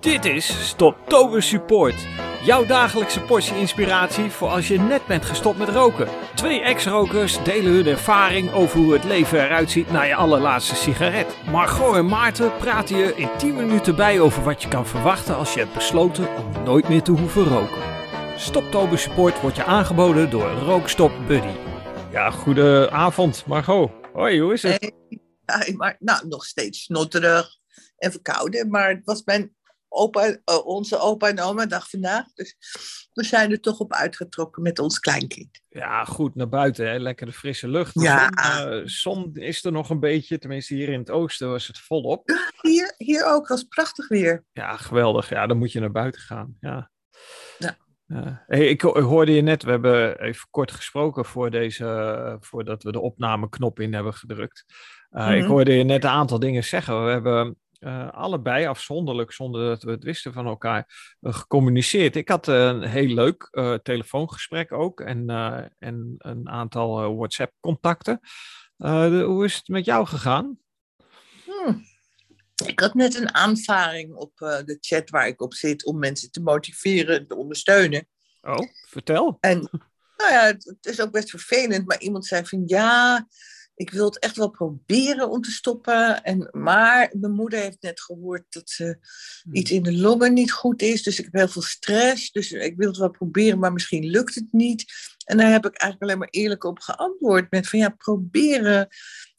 Dit is Stoptober Support. Jouw dagelijkse portie inspiratie voor als je net bent gestopt met roken. Twee ex-rokers delen hun ervaring over hoe het leven eruit ziet na je allerlaatste sigaret. Margot en Maarten praten je in 10 minuten bij over wat je kan verwachten als je hebt besloten om nooit meer te hoeven roken. Stoptober Support wordt je aangeboden door Rookstop Buddy. Ja, goede avond Margot. Hoi, hoe is het? Hey, ja, maar, nou, nog steeds snotterig en verkouden. Maar het was mijn opa, uh, onze opa en oma dag vandaag. Dus we zijn er toch op uitgetrokken met ons kleinkind. Ja, goed, naar buiten. Hè? Lekker de frisse lucht. De Ja. Zon, eh, zon is er nog een beetje. Tenminste, hier in het oosten was het volop. Hier, hier ook, was prachtig weer. Ja, geweldig. Ja, dan moet je naar buiten gaan. Ja. Ja. Eh, hey, ik ho- hoorde je net, we hebben even kort gesproken voor deze, eh, voordat we de opnameknop in hebben gedrukt. Eh, Ik Mhm. hoorde je net een aantal dingen zeggen. We hebben eh, allebei afzonderlijk, zonder dat we het wisten van elkaar, eh, gecommuniceerd. Ik had eh, een heel leuk telefoongesprek ook en, en een aantal WhatsApp-contacten. Hoe is het met jou gegaan? Hm. Ik had net een aanvaring op de chat waar ik op zit om mensen te motiveren en te ondersteunen. Oh, vertel. En nou ja, het, het is ook best vervelend, maar iemand zei van ja, ik wil het echt wel proberen om te stoppen. En, maar mijn moeder heeft net gehoord dat ze iets in de longen niet goed is. Dus ik heb heel veel stress. Dus ik wil het wel proberen, maar misschien lukt het niet. En daar heb ik eigenlijk alleen maar eerlijk op geantwoord. Met van ja, proberen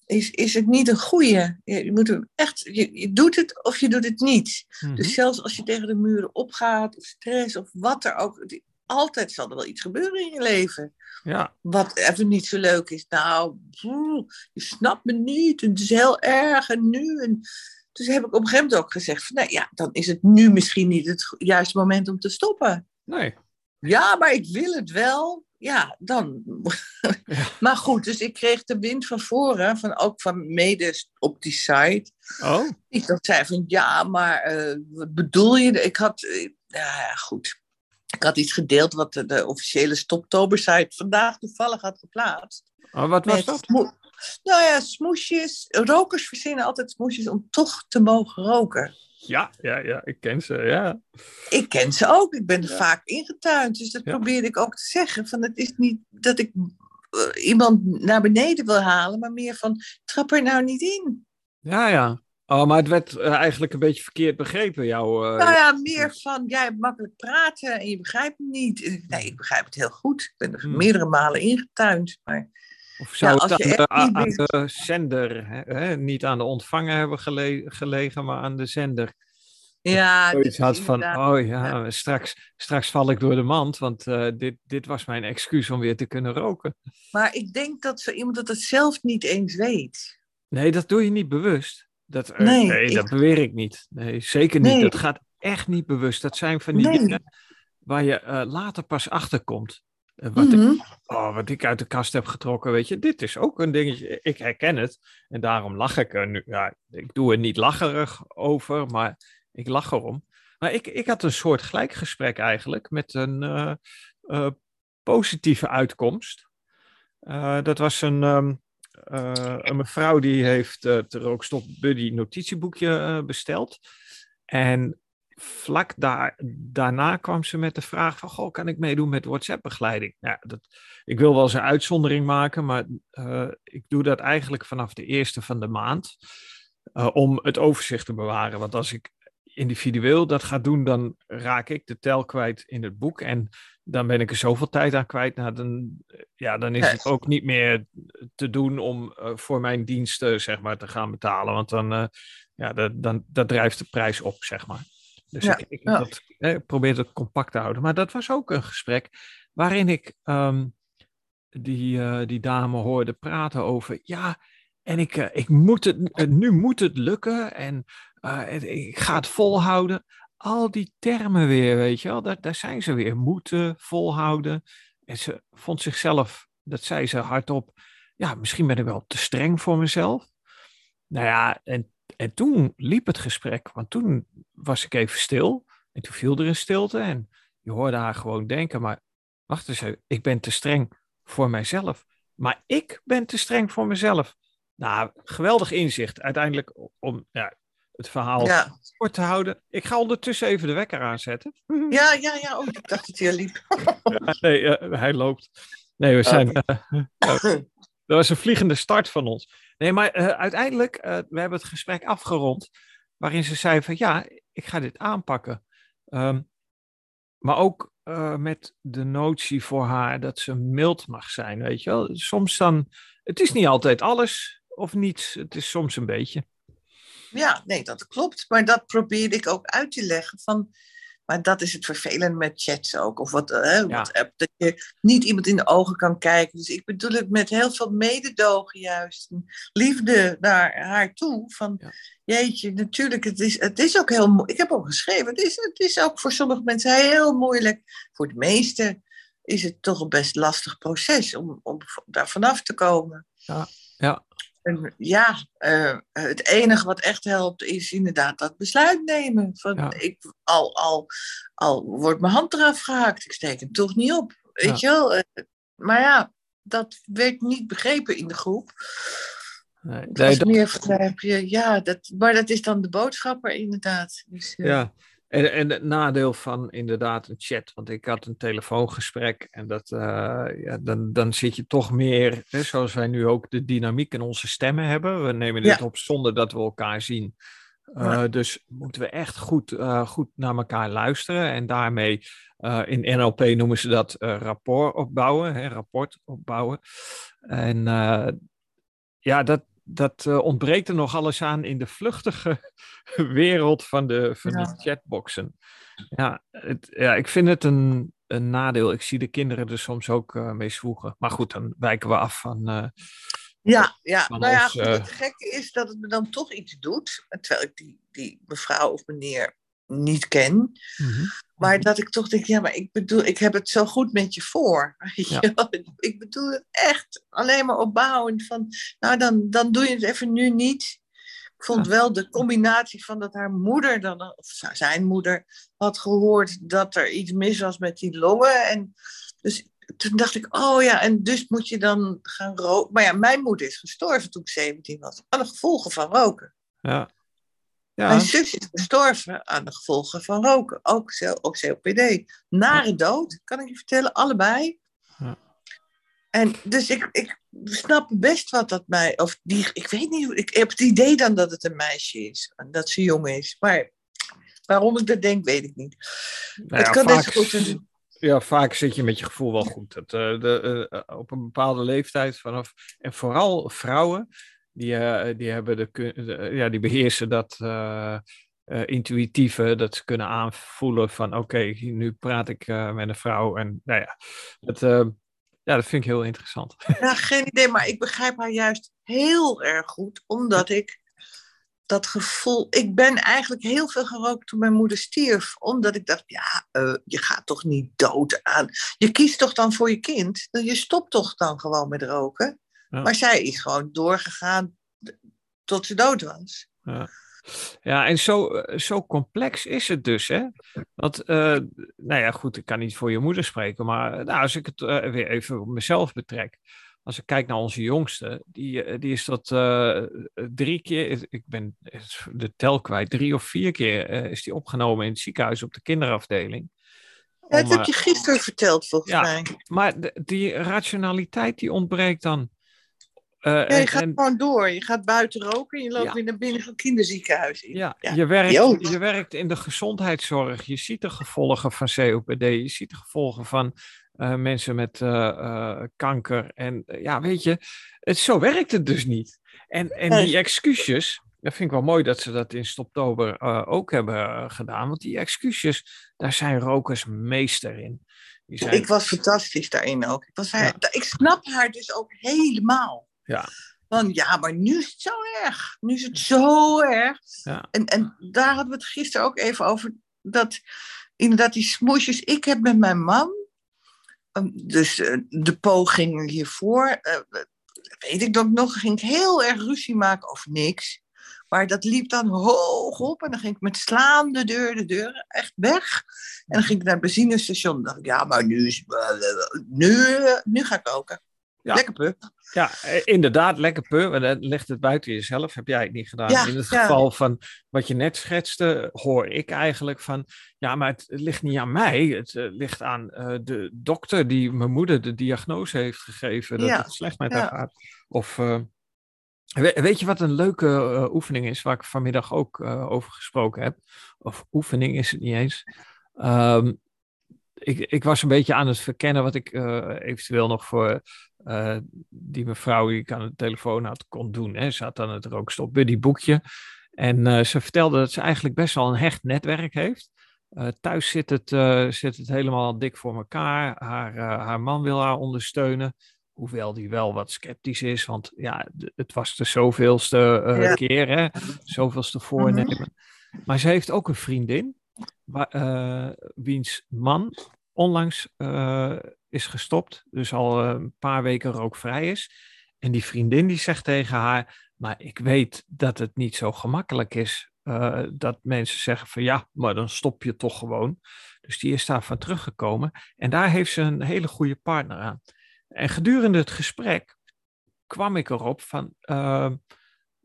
is, is het niet een goeie. Je, je moet hem echt, je, je doet het of je doet het niet. Mhm. Dus zelfs als je tegen de muren opgaat, of stress, of wat er ook. Altijd zal er wel iets gebeuren in je leven. Ja, Wat even niet zo leuk is. Nou, je snapt me niet. En het is heel erg. En nu. En, dus heb ik op een gegeven moment ook gezegd: van, nou ja, dan is het nu misschien niet het juiste moment om te stoppen. nee. Ja, maar ik wil het wel. Ja, dan. Ja. Maar goed, dus ik kreeg de wind van voren, van, ook van mede op die site. Oh, Die dat zei van ja, maar eh, wat bedoel je? Ik had, eh, ja goed. Ik had iets gedeeld wat de, de officiële Stoptober-site vandaag toevallig had geplaatst. oh wat was Met dat? smo- nou ja, smoesjes. Rokers verzinnen altijd smoesjes om toch te mogen roken. Ja, ja, ja, ik ken ze, ja. Ik ken ze ook. Ik ben er Ja. vaak ingetuind. Dus dat Ja. probeerde ik ook te zeggen. Van het is niet dat ik eh, iemand naar beneden wil halen, maar meer van trap er nou niet in. Ja, ja. Oh, maar het werd eh, eigenlijk een beetje verkeerd begrepen, jouw... eh, Nou ja, meer van jij hebt makkelijk praten en je begrijpt het niet. Ik, Nee, ik begrijp het heel goed. Ik ben er Hmm. meerdere malen ingetuind. Maar Of zou Ja, het aan, aan de zender, hè, hè, niet aan de ontvanger hebben gele- gelegen, maar aan de zender. ja, dus had van, oh ja, Straks, straks val ik door de mand, want eh, dit, dit was mijn excuus om weer te kunnen roken. Maar ik denk dat zo iemand dat het zelf niet eens weet. Nee, dat doe je niet bewust. Dat, eh, Nee, nee, ik- dat beweer ik niet. Nee, zeker niet. Nee. Dat gaat echt niet bewust. Dat zijn van die Nee. dingen waar je eh, later pas achter komt. Eh, wat, ik, Mhm. oh, wat ik uit de kast heb getrokken, weet je, dit is ook een dingetje. Ik herken het en daarom lach ik er nu. Ja, ik doe er niet lacherig over, maar ik lach erom. Maar ik, ik had een soort gelijkgesprek eigenlijk met een positieve uitkomst. Dat was een, ehm, eh, een mevrouw die heeft eh het Rookstop Buddy notitieboekje eh, besteld. En vlak daar, daarna kwam ze met de vraag van, goh, kan ik meedoen met WhatsApp-begeleiding? Ja, dat, ik wil wel eens een uitzondering maken, maar ik doe dat eigenlijk vanaf de eerste van de maand. om het overzicht te bewaren. Want als ik individueel dat ga doen, dan raak ik de tel kwijt in het boek. En dan ben ik er zoveel tijd aan kwijt. Nou, dan, ja, dan is het ook niet meer te doen om eh, voor mijn diensten zeg maar, te gaan betalen. Want dan, eh, ja, dat, dan dat drijft de prijs op, zeg maar. Dus Ja, ik, ik, ja. dat, eh, probeer het compact te houden. Maar dat was ook een gesprek waarin ik ehm, die, eh, die dame hoorde praten over. Ja, en ik, ik moet het, nu moet het lukken en ik ga het volhouden. Al die termen weer, weet je wel, daar, daar zijn ze weer. Moeten, volhouden. En ze vond zichzelf, dat zei ze hardop, ja, misschien ben ik wel te streng voor mezelf. Nou ja, en, en toen liep het gesprek, want toen was ik even stil. En toen viel er een stilte en je hoorde haar gewoon denken, maar wacht eens ik ben te streng voor mijzelf. Maar ik ben te streng voor mezelf. Nou, geweldig inzicht. Uiteindelijk om ja, het verhaal Ja. kort te houden. Ik ga ondertussen even de wekker aanzetten. Ja, ja, ja. Oh, ik dacht dat hij al liep. Nee, eh, hij loopt. Nee, we zijn. eh, dat was een vliegende start van ons. Nee, maar eh, uiteindelijk, eh, we hebben het gesprek afgerond. Waarin ze zei van ja, ik ga dit aanpakken. Ehm, maar ook eh, met de notie voor haar dat ze mild mag zijn, weet je wel. Soms dan, het is niet altijd alles of niets. Het is soms een beetje. Ja, nee, dat klopt. Maar dat probeerde ik ook uit te leggen. Van, maar dat is het vervelend met chats ook. Of wat, hè, WhatsApp. Dat je niet iemand in de ogen kan kijken. Dus ik bedoel het met heel veel mededogen juist. Liefde naar haar toe. Van, Ja. jeetje, natuurlijk, het is, het is ook heel moeilijk. Ik heb ook geschreven, het is, het is ook voor sommige mensen heel moeilijk. Voor de meesten is het toch een best lastig proces om, om daar vanaf te komen. Ja, En ja, eh, het enige wat echt helpt is inderdaad dat besluit nemen. Van, Ja. ik, al, al, al wordt mijn hand eraf gehaakt, ik steek hem toch niet op. Weet je wel? Eh, maar ja, dat werd niet begrepen in de groep. nee, nee, dat- meer ja, dat, maar dat is dan de boodschapper inderdaad. Dus, eh, Ja, en, en het nadeel van inderdaad een chat, want ik had een telefoongesprek en dat, eh, ja, dan, dan zit je toch meer, hè, zoals wij nu ook de dynamiek in onze stemmen hebben. We nemen dit Ja. op zonder dat we elkaar zien. Eh, Ja. Dus moeten we echt goed, eh, goed naar elkaar luisteren en daarmee, in NLP noemen ze dat rapport opbouwen, hè, rapport opbouwen. En ja, dat, dat eh, ontbreekt er nog alles aan in de vluchtige wereld van de, van Ja. de chatboxen. Ja, het, ja, ik vind het een, een nadeel. Ik zie de kinderen er soms ook eh, mee zwoegen. Maar goed, dan wijken we af van. eh, Ja, ja. van nou ja, goed, het gekke is dat het me dan toch iets doet. Terwijl ik die, die mevrouw of meneer niet ken. Maar dat ik toch denk, ja, maar ik bedoel, ik heb het zo goed met je voor. Ja. Ik bedoel het echt alleen maar opbouwend van, nou dan, dan doe je het even nu niet. Ik vond wel de combinatie van dat haar moeder dan, of zijn moeder, had gehoord dat er iets mis was met die longen. En dus toen dacht ik, oh ja, en dus moet je dan gaan roken. Maar ja, mijn moeder is gestorven toen ik 17 was, de gevolgen van roken. Ja. Ja, Mijn zus is gestorven aan de gevolgen van roken. Ook, zo- ook COPD. Nare dood, kan ik je vertellen, allebei. Ja. En dus ik, ik snap best wat dat mij. Of die, ik weet niet, hoe- ik heb het idee dan dat het een meisje is. En dat ze jong is. Maar waarom ik dat denk, weet ik niet. nou het ja, kan vaak, goed een. ja, vaak zit je met je gevoel wel goed. Dat, eh, de, eh, op een bepaalde leeftijd vanaf. En vooral vrouwen, die, eh, die, hebben de, de- ja, die beheersen dat. eh, eh, intuïtieve, dat ze kunnen aanvoelen van oké, nu praat ik eh, met een vrouw en nou ja, dat, eh, ja, dat vind ik heel interessant. Nou, geen idee, maar ik begrijp haar juist heel erg goed. Omdat ik dat gevoel. Ik ben eigenlijk heel veel gerookt toen mijn moeder stierf. Omdat ik dacht, ja, eh, je gaat toch niet dood aan. Je kiest toch dan voor je kind. Je stopt toch dan gewoon met roken. Ja. Maar zij is gewoon doorgegaan tot ze dood was. Ja. Ja, en zo, eh, zo complex is het dus, hè? Want, eh, nou ja, goed, ik kan niet voor je moeder spreken, maar eh, nou, als ik het weer even op mezelf betrek. Als ik kijk naar onze jongste, die, die is dat drie keer, ik ben de tel kwijt, drie of vier keer is die opgenomen in het ziekenhuis op de kinderafdeling. Ja, dat heb je gisteren verteld, volgens ja. mij. maar die rationaliteit die ontbreekt dan. Eh, Ja, je en- gaat en- gewoon door. Je gaat buiten roken en je loopt Ja. weer naar binnen van kinderziekenhuis in. Ja, Ja. Je, werkt, Jo. je werkt in de gezondheidszorg. Je ziet de gevolgen van COPD. Je ziet de gevolgen van eh, mensen met eh, eh, kanker. En ja, weet je, het, zo werkt het dus niet. En, en die excuses, dat vind ik wel mooi dat ze dat in Stoptober eh, ook hebben gedaan. Want die excuses, daar zijn rokers meester in. Die zijn, Ik was fantastisch daarin ook. Ik, was haar, Ja. ik snap haar dus ook helemaal. Ja. Van ja, maar nu is het zo erg. Nu is het zo erg. Ja. En, en daar hadden we het gisteren ook even over. Dat inderdaad die smoesjes. Ik heb met mijn man. ehm, Dus eh, de pogingen hiervoor. eh, weet ik ook nog. Ging ik heel erg ruzie maken over niks. Maar dat liep dan hoog op. En dan ging ik met slaande deur de deur echt weg. En dan ging ik naar het benzinestation. En dacht ik, ja, maar nu is... Nu, nu ga ik koken. Ja. Lekker puh. Ja, eh, inderdaad, lekker puh. Maar dan ligt het buiten jezelf. Heb jij het niet gedaan. Ja, In het ja. geval van wat je net schetste, hoor ik eigenlijk van... Ja, maar het ligt niet aan mij. Het eh, ligt aan eh, de dokter die mijn moeder de diagnose heeft gegeven. Dat het slecht met haar gaat. Of... we- Weet je wat een leuke oefening is, waar ik vanmiddag ook over gesproken heb? Of oefening is het niet eens. Ehm, ik, ik was een beetje aan het verkennen wat ik eventueel nog voor eh, die mevrouw die ik aan de telefoon had kon doen. Hè. Ze had dan het rookstop buddy boekje. En eh, ze vertelde dat ze eigenlijk best wel een hecht netwerk heeft. Eh, thuis zit het, zit het helemaal dik voor elkaar. Haar, haar man wil haar ondersteunen. Hoewel die wel wat sceptisch is, want ja, het was de zoveelste Ja. keer, hè? zoveelste voornemen. Maar ze heeft ook een vriendin, waar, wiens man onlangs eh, is gestopt, dus al eh, een paar weken rookvrij is. En die vriendin die zegt tegen haar, maar ik weet dat het niet zo gemakkelijk is. eh, dat mensen zeggen van ja, maar dan stop je toch gewoon. Dus die is daarvan teruggekomen. En daar heeft ze een hele goede partner aan. En gedurende het gesprek kwam ik erop van. eh,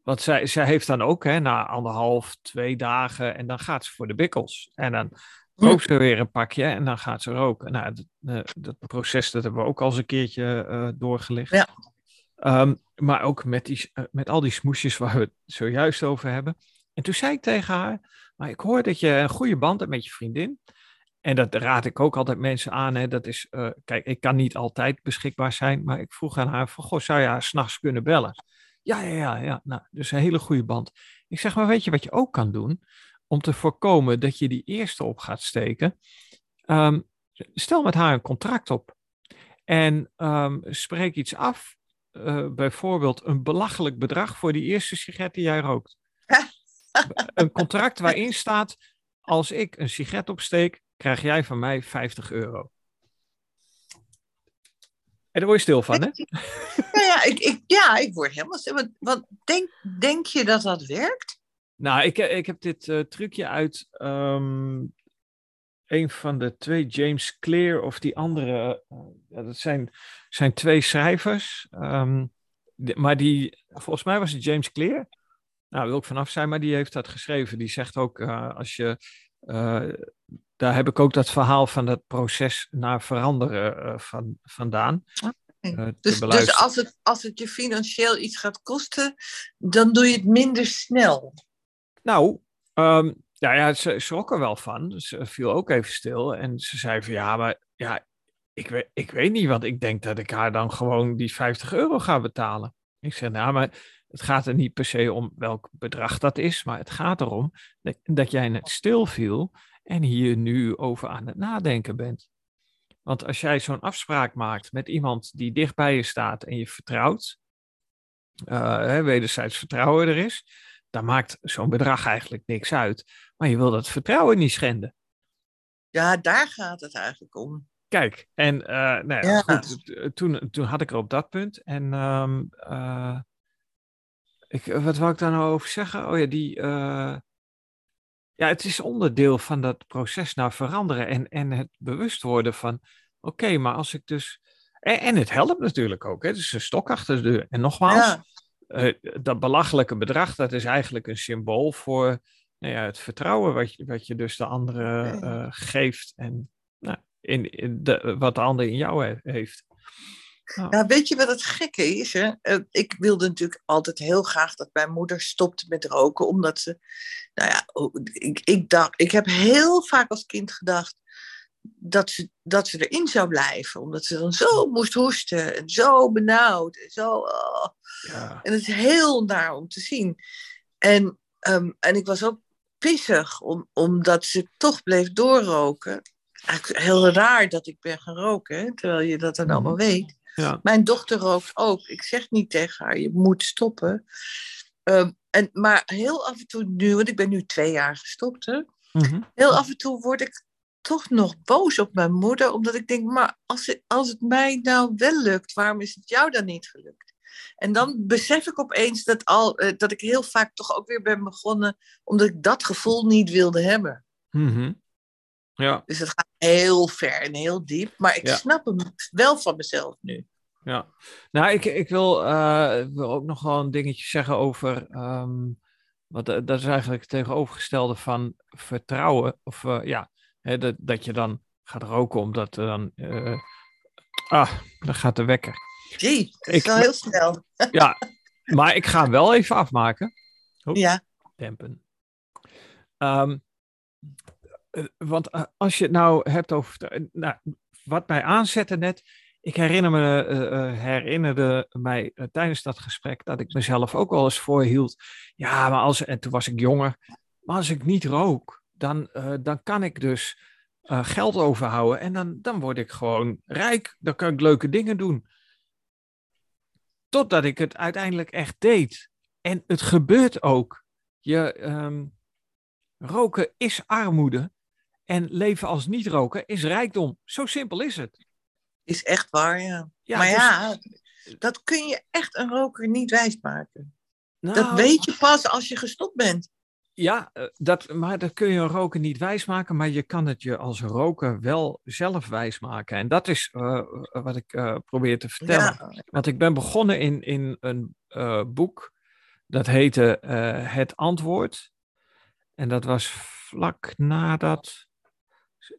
want zij, zij heeft dan ook, hè, na anderhalf, twee dagen, en dan gaat ze voor de bikkels. En dan rookt ze weer een pakje en dan gaat ze roken. Nou, dat, eh, dat proces dat hebben we ook al eens een keertje eh, doorgelicht. Ja. Ehm, maar ook met, die, eh, met al die smoesjes waar we het zojuist over hebben. En toen zei ik tegen haar, maar ik hoor dat je een goede band hebt met je vriendin. En dat raad ik ook altijd mensen aan. Hè. Dat is, kijk, ik kan niet altijd beschikbaar zijn, maar ik vroeg aan haar van, goh, zou je haar s'nachts kunnen bellen? Ja, ja, ja, ja. Nou, dus een hele goede band. Ik zeg, maar weet je wat je ook kan doen? Om te voorkomen dat je die eerste op gaat steken. Ehm, stel met haar een contract op. En ehm, spreek iets af. eh, bijvoorbeeld een belachelijk bedrag voor die eerste sigaret die jij rookt. een contract waarin staat: als ik een sigaret opsteek, krijg jij van mij 50 euro. En daar word je stil van, hè? Ja, ja, ik, ik, ja, ik word helemaal stil. Want, want denk, denk je dat dat werkt? Nou, ik, ik heb dit eh, trucje uit ehm, een van de twee, James Clear of die andere. eh, ja, dat zijn, zijn twee schrijvers. ehm, die- maar die, volgens mij was het James Clear. Nou, daar wil ik vanaf zijn, maar die heeft dat geschreven. Die zegt ook, eh, als je. eh, daar heb ik ook dat verhaal van dat proces naar veranderen eh, van, vandaan. eh, te Dus, dus als, het, als het je financieel iets gaat kosten, dan doe je het minder snel. Nou, ehm, ja, ja, ze schrok er wel van. Ze viel ook even stil. En ze zei van ja, maar ja, ik weet, ik weet niet, want ik denk dat ik haar dan gewoon die 50 euro ga betalen. Ik zeg, nou, maar het gaat er niet per se om welk bedrag dat is, maar het gaat erom dat, jij net stil viel en hier nu over aan het nadenken bent. Want als jij zo'n afspraak maakt met iemand die dicht bij je staat en je vertrouwt, eh, wederzijds vertrouwen er is, dan maakt zo'n bedrag eigenlijk niks uit. Maar je wil dat vertrouwen niet schenden. Ja, daar gaat het eigenlijk om. Kijk, en eh, nou ja, Ja. goed, toen, toen had ik er op dat punt. En ehm, eh, ik, wat wou ik daar nou over zeggen? Oh ja, die. eh, ja, het is onderdeel van dat proces naar veranderen en, en het bewust worden van: oké, maar als ik dus. En, en het helpt natuurlijk ook, hè? het is een stok achter de deur. En nogmaals, Ja, eh, dat belachelijke bedrag, dat is eigenlijk een symbool voor nou ja, het vertrouwen wat je, wat je dus de andere eh, geeft en nou, in, in de, wat de ander in jou he- heeft. Nou, Ja, weet je wat het gekke is? Hè? Eh, Ik wilde natuurlijk altijd heel graag dat mijn moeder stopte met roken, omdat ze, nou ja, oh, ik, ik, dacht, ik heb heel vaak als kind gedacht dat ze, dat ze erin zou blijven, omdat ze dan zo moest hoesten en zo benauwd en zo. oh. ja. En het is heel naar om te zien. En, ehm, en ik was ook pissig, om, omdat ze toch bleef doorroken. Eigenlijk heel raar dat ik ben gaan roken, hè, terwijl je dat dan allemaal weet. Ja. Mijn dochter rookt ook. Ik zeg niet tegen haar, je moet stoppen. Ehm, en, maar heel af en toe nu, want ik ben nu twee jaar gestopt, hè, Mhm. heel af en toe word ik toch nog boos op mijn moeder, omdat ik denk, maar als het, als het mij nou wel lukt, waarom is het jou dan niet gelukt? En dan besef ik opeens dat, al, eh, dat ik heel vaak toch ook weer ben begonnen, omdat ik dat gevoel niet wilde hebben. Mhm. Ja. Dus het gaat heel ver en heel diep, maar ik Ja. snap hem wel van mezelf nu. Ja, nou, ik, ik wil, uh, wil ook nog wel een dingetje zeggen over. Um, wat, dat is eigenlijk het tegenovergestelde van vertrouwen. Of uh, ja, hè, dat, dat je dan gaat roken omdat dan. Uh, ah, dan gaat de wekker. Jee, dat is ik, wel heel snel. Ja, maar ik ga wel even afmaken. Oep, ja. Dempen. Um, want als je het nou hebt over. Nou, wat mij aanzette net ik herinner me, uh, herinnerde mij uh, tijdens dat gesprek dat ik mezelf ook wel eens voorhield. Ja, maar als, en toen was ik jonger, maar als ik niet rook, dan, dan kan ik dus geld overhouden en dan, dan word ik gewoon rijk. Dan kan ik leuke dingen doen. Totdat ik het uiteindelijk echt deed. En het gebeurt ook. Je, um, roken is armoede en leven als niet-roken is rijkdom. Zo simpel is het. Is echt waar, ja. maar dus ja, dat kun je echt een roker niet wijsmaken. Nou, dat weet je pas als je gestopt bent. Ja, eh, dat, maar dat kun je een roker niet wijsmaken, maar je kan het je als roker wel zelf wijsmaken. En dat is uh, wat ik uh, probeer te vertellen. Ja. Want ik ben begonnen in, in een uh, boek, dat heette Het Antwoord. En dat was vlak nadat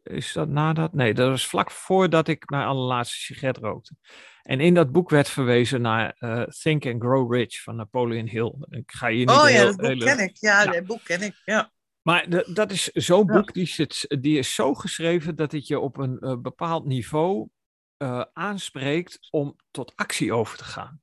is dat nadat? Nee, dat was vlak voordat ik mijn allerlaatste sigaret rookte. En in dat boek werd verwezen naar uh, Think and Grow Rich van Napoleon Hill. Ik ga je niet oh ja, dat boek ken ik. Ja, ja, dat boek ken ik. Ja. Maar de, dat is zo'n boek, die, zit, die is zo geschreven dat het je op een uh, bepaald niveau uh, aanspreekt om tot actie over te gaan.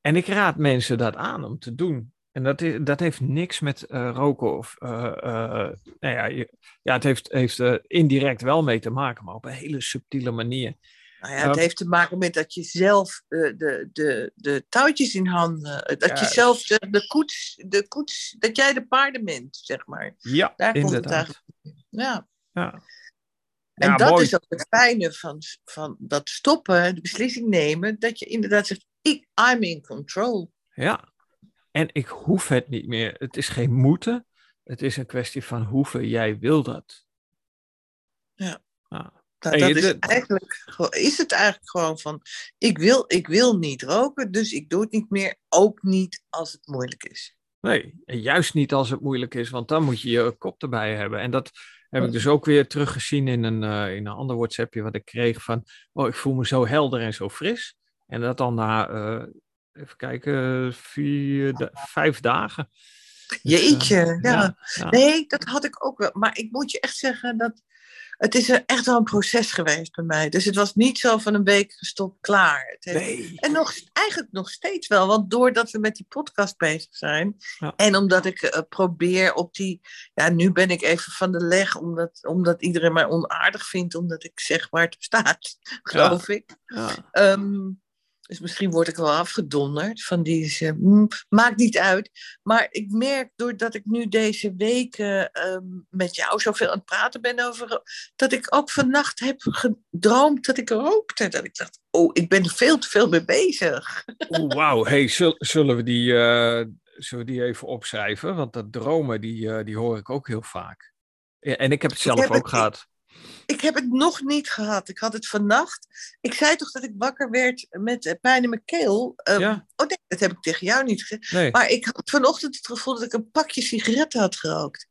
En ik raad mensen dat aan om te doen. En dat, is, dat heeft niks met uh, roken of. Uh, uh, nou ja, je, ja, het heeft, heeft indirect wel mee te maken, maar op een hele subtiele manier. Nou ja, het heeft te maken met dat je zelf de, de, de touwtjes in handen. Dat je zelf de, de, koets, de koets. Dat jij de paarden bent, zeg maar. Ja, Daar inderdaad. Komt het ja. ja. En dat is ook het fijne van, van dat stoppen, de beslissing nemen, dat je inderdaad zegt: ik, I'm in control. Ja, en ik hoef het niet meer. Het is geen moeten. Het is een kwestie van hoeven. Jij wil dat. Ja. Nou, dat is, eigenlijk, is het eigenlijk gewoon van, ik wil, ik wil niet roken, dus ik doe het niet meer, ook niet als het moeilijk is. Nee, en juist niet als het moeilijk is, want dan moet je je kop erbij hebben. En dat heb ik dus ook weer teruggezien in een, uh, in een ander WhatsAppje wat ik kreeg van, oh, ik voel me zo helder en zo fris. En dat dan na uh, even kijken, vier, vijf dagen. Dus, Jeetje, uh, ja. ja. Nee, dat had ik ook wel. Maar ik moet je echt zeggen dat het is echt wel een proces geweest bij mij. Dus het was niet zo van een week gestopt, klaar. Het heeft... nee. En nog, eigenlijk nog steeds wel. Want doordat we met die podcast bezig zijn. Ja. En omdat ik uh, probeer op die... Ja, nu ben ik even van de leg. Omdat, omdat iedereen mij onaardig vindt. Omdat ik zeg waar het staat. Geloof ja. ik. Um, dus misschien word ik wel afgedonderd van die. Uh, maakt niet uit. Maar ik merk doordat ik nu deze weken uh, met jou zoveel aan het praten ben over. dat ik ook vannacht heb gedroomd dat ik rookte. Dat ik dacht, oh, ik ben er veel te veel mee bezig. Oeh, wauw. Hey, zullen, we die, uh, zullen we die even opschrijven? Want dat dromen, die, eh, die hoor ik ook heel vaak. En ik heb het zelf ook het, gehad. Ik heb het nog niet gehad. Ik had het vannacht. Ik zei toch dat ik wakker werd met eh, pijn in mijn keel. Um, ja. Oh nee, dat heb ik tegen jou niet gezegd. Nee. Maar ik had vanochtend het gevoel dat ik een pakje sigaretten had gerookt.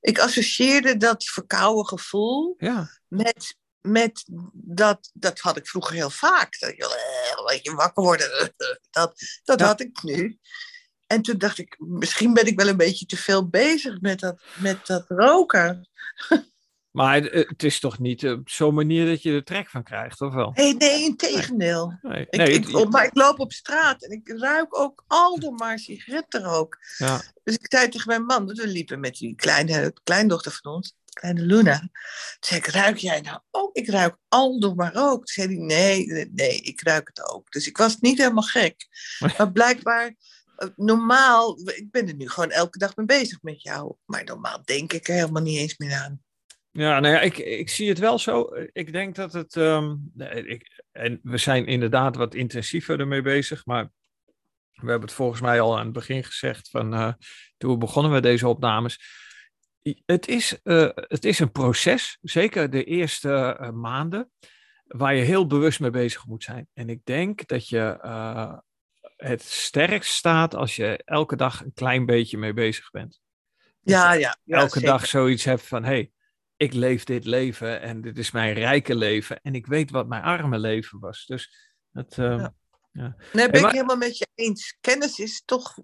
Ik associeerde dat verkouden gevoel ja. met, met dat, dat had ik vroeger heel vaak. Dat je, eh, je wakker worden, dat, dat ja. had ik nu. En toen dacht ik, misschien ben ik wel een beetje te veel bezig met dat, met dat roken. Maar het is toch niet op zo'n manier dat je er trek van krijgt, of wel? Nee, nee, in tegendeel. Nee. Ik, nee, ik, maar ik loop op straat en ik ruik ook al maar sigarettenrook. Ja. Dus ik zei tegen mijn man, we liepen met die kleine kleindochter van ons, kleine Luna. Toen zei ik, ruik jij nou ook? Ik ruik al maar rook. Toen zei hij, nee, nee, ik ruik het ook. Dus ik was niet helemaal gek. Maar blijkbaar eh, normaal, ik ben er nu gewoon elke dag mee bezig met jou. Maar normaal denk ik er helemaal niet eens meer aan. Ja, nou ja, ik, ik zie het wel zo. Ik denk dat het. Um, ik, en we zijn inderdaad wat intensiever ermee bezig, maar we hebben het volgens mij al aan het begin gezegd van uh, toen we begonnen met deze opnames. Het is, uh, het is een proces, zeker de eerste uh, maanden. waar je heel bewust mee bezig moet zijn. En ik denk dat je het sterkst staat als je elke dag een klein beetje mee bezig bent. Ja, ja. ja elke dag zoiets hebt van: hey, ik leef dit leven en dit is mijn rijke leven. En ik weet wat mijn arme leven was. Dus het. Uh, ja. Ja. Nee, ben ik helemaal met je eens. Kennis is toch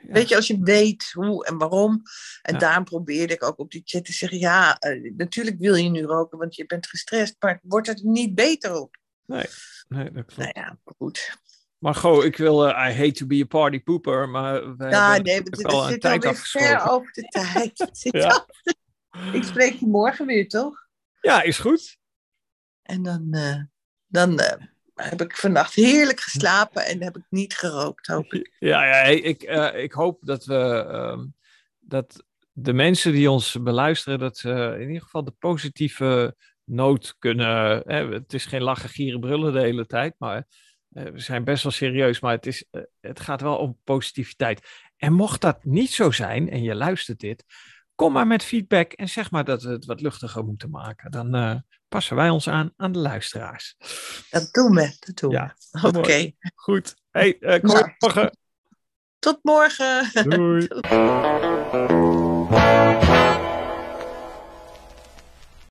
Weet je, als je weet hoe en waarom. En daarom probeerde ik ook op die chat te zeggen: ja, uh, natuurlijk wil je nu roken, want je bent gestrest, maar wordt het niet beter op? Nee, nee dat klopt. Nou ja, goed. Maar goh, ik wil, uh, I hate to be a party pooper, maar we ja, nee, we al een tijd afgesproken. ver over de tijd. ja. Ik spreek je morgen weer, toch? Ja, is goed. En dan, uh, dan heb ik vannacht heerlijk geslapen en heb ik niet gerookt, hoop ik. Ja, ja ik, uh, ik hoop dat we uh, dat de mensen die ons beluisteren, dat ze in ieder geval de positieve noot kunnen. Hè, het is geen lachen, gieren, brullen de hele tijd, maar we zijn best wel serieus. Maar het, is, eh, het gaat wel om positiviteit. En mocht dat niet zo zijn en je luistert dit, kom maar met feedback en zeg maar dat we het wat luchtiger moeten maken. Dan uh, passen wij ons aan aan de luisteraars. Dat doen we. Dat doen ja, we. Oké. Okay. Goed. Hey, uh, kom nou, morgen. Tot morgen. Doei.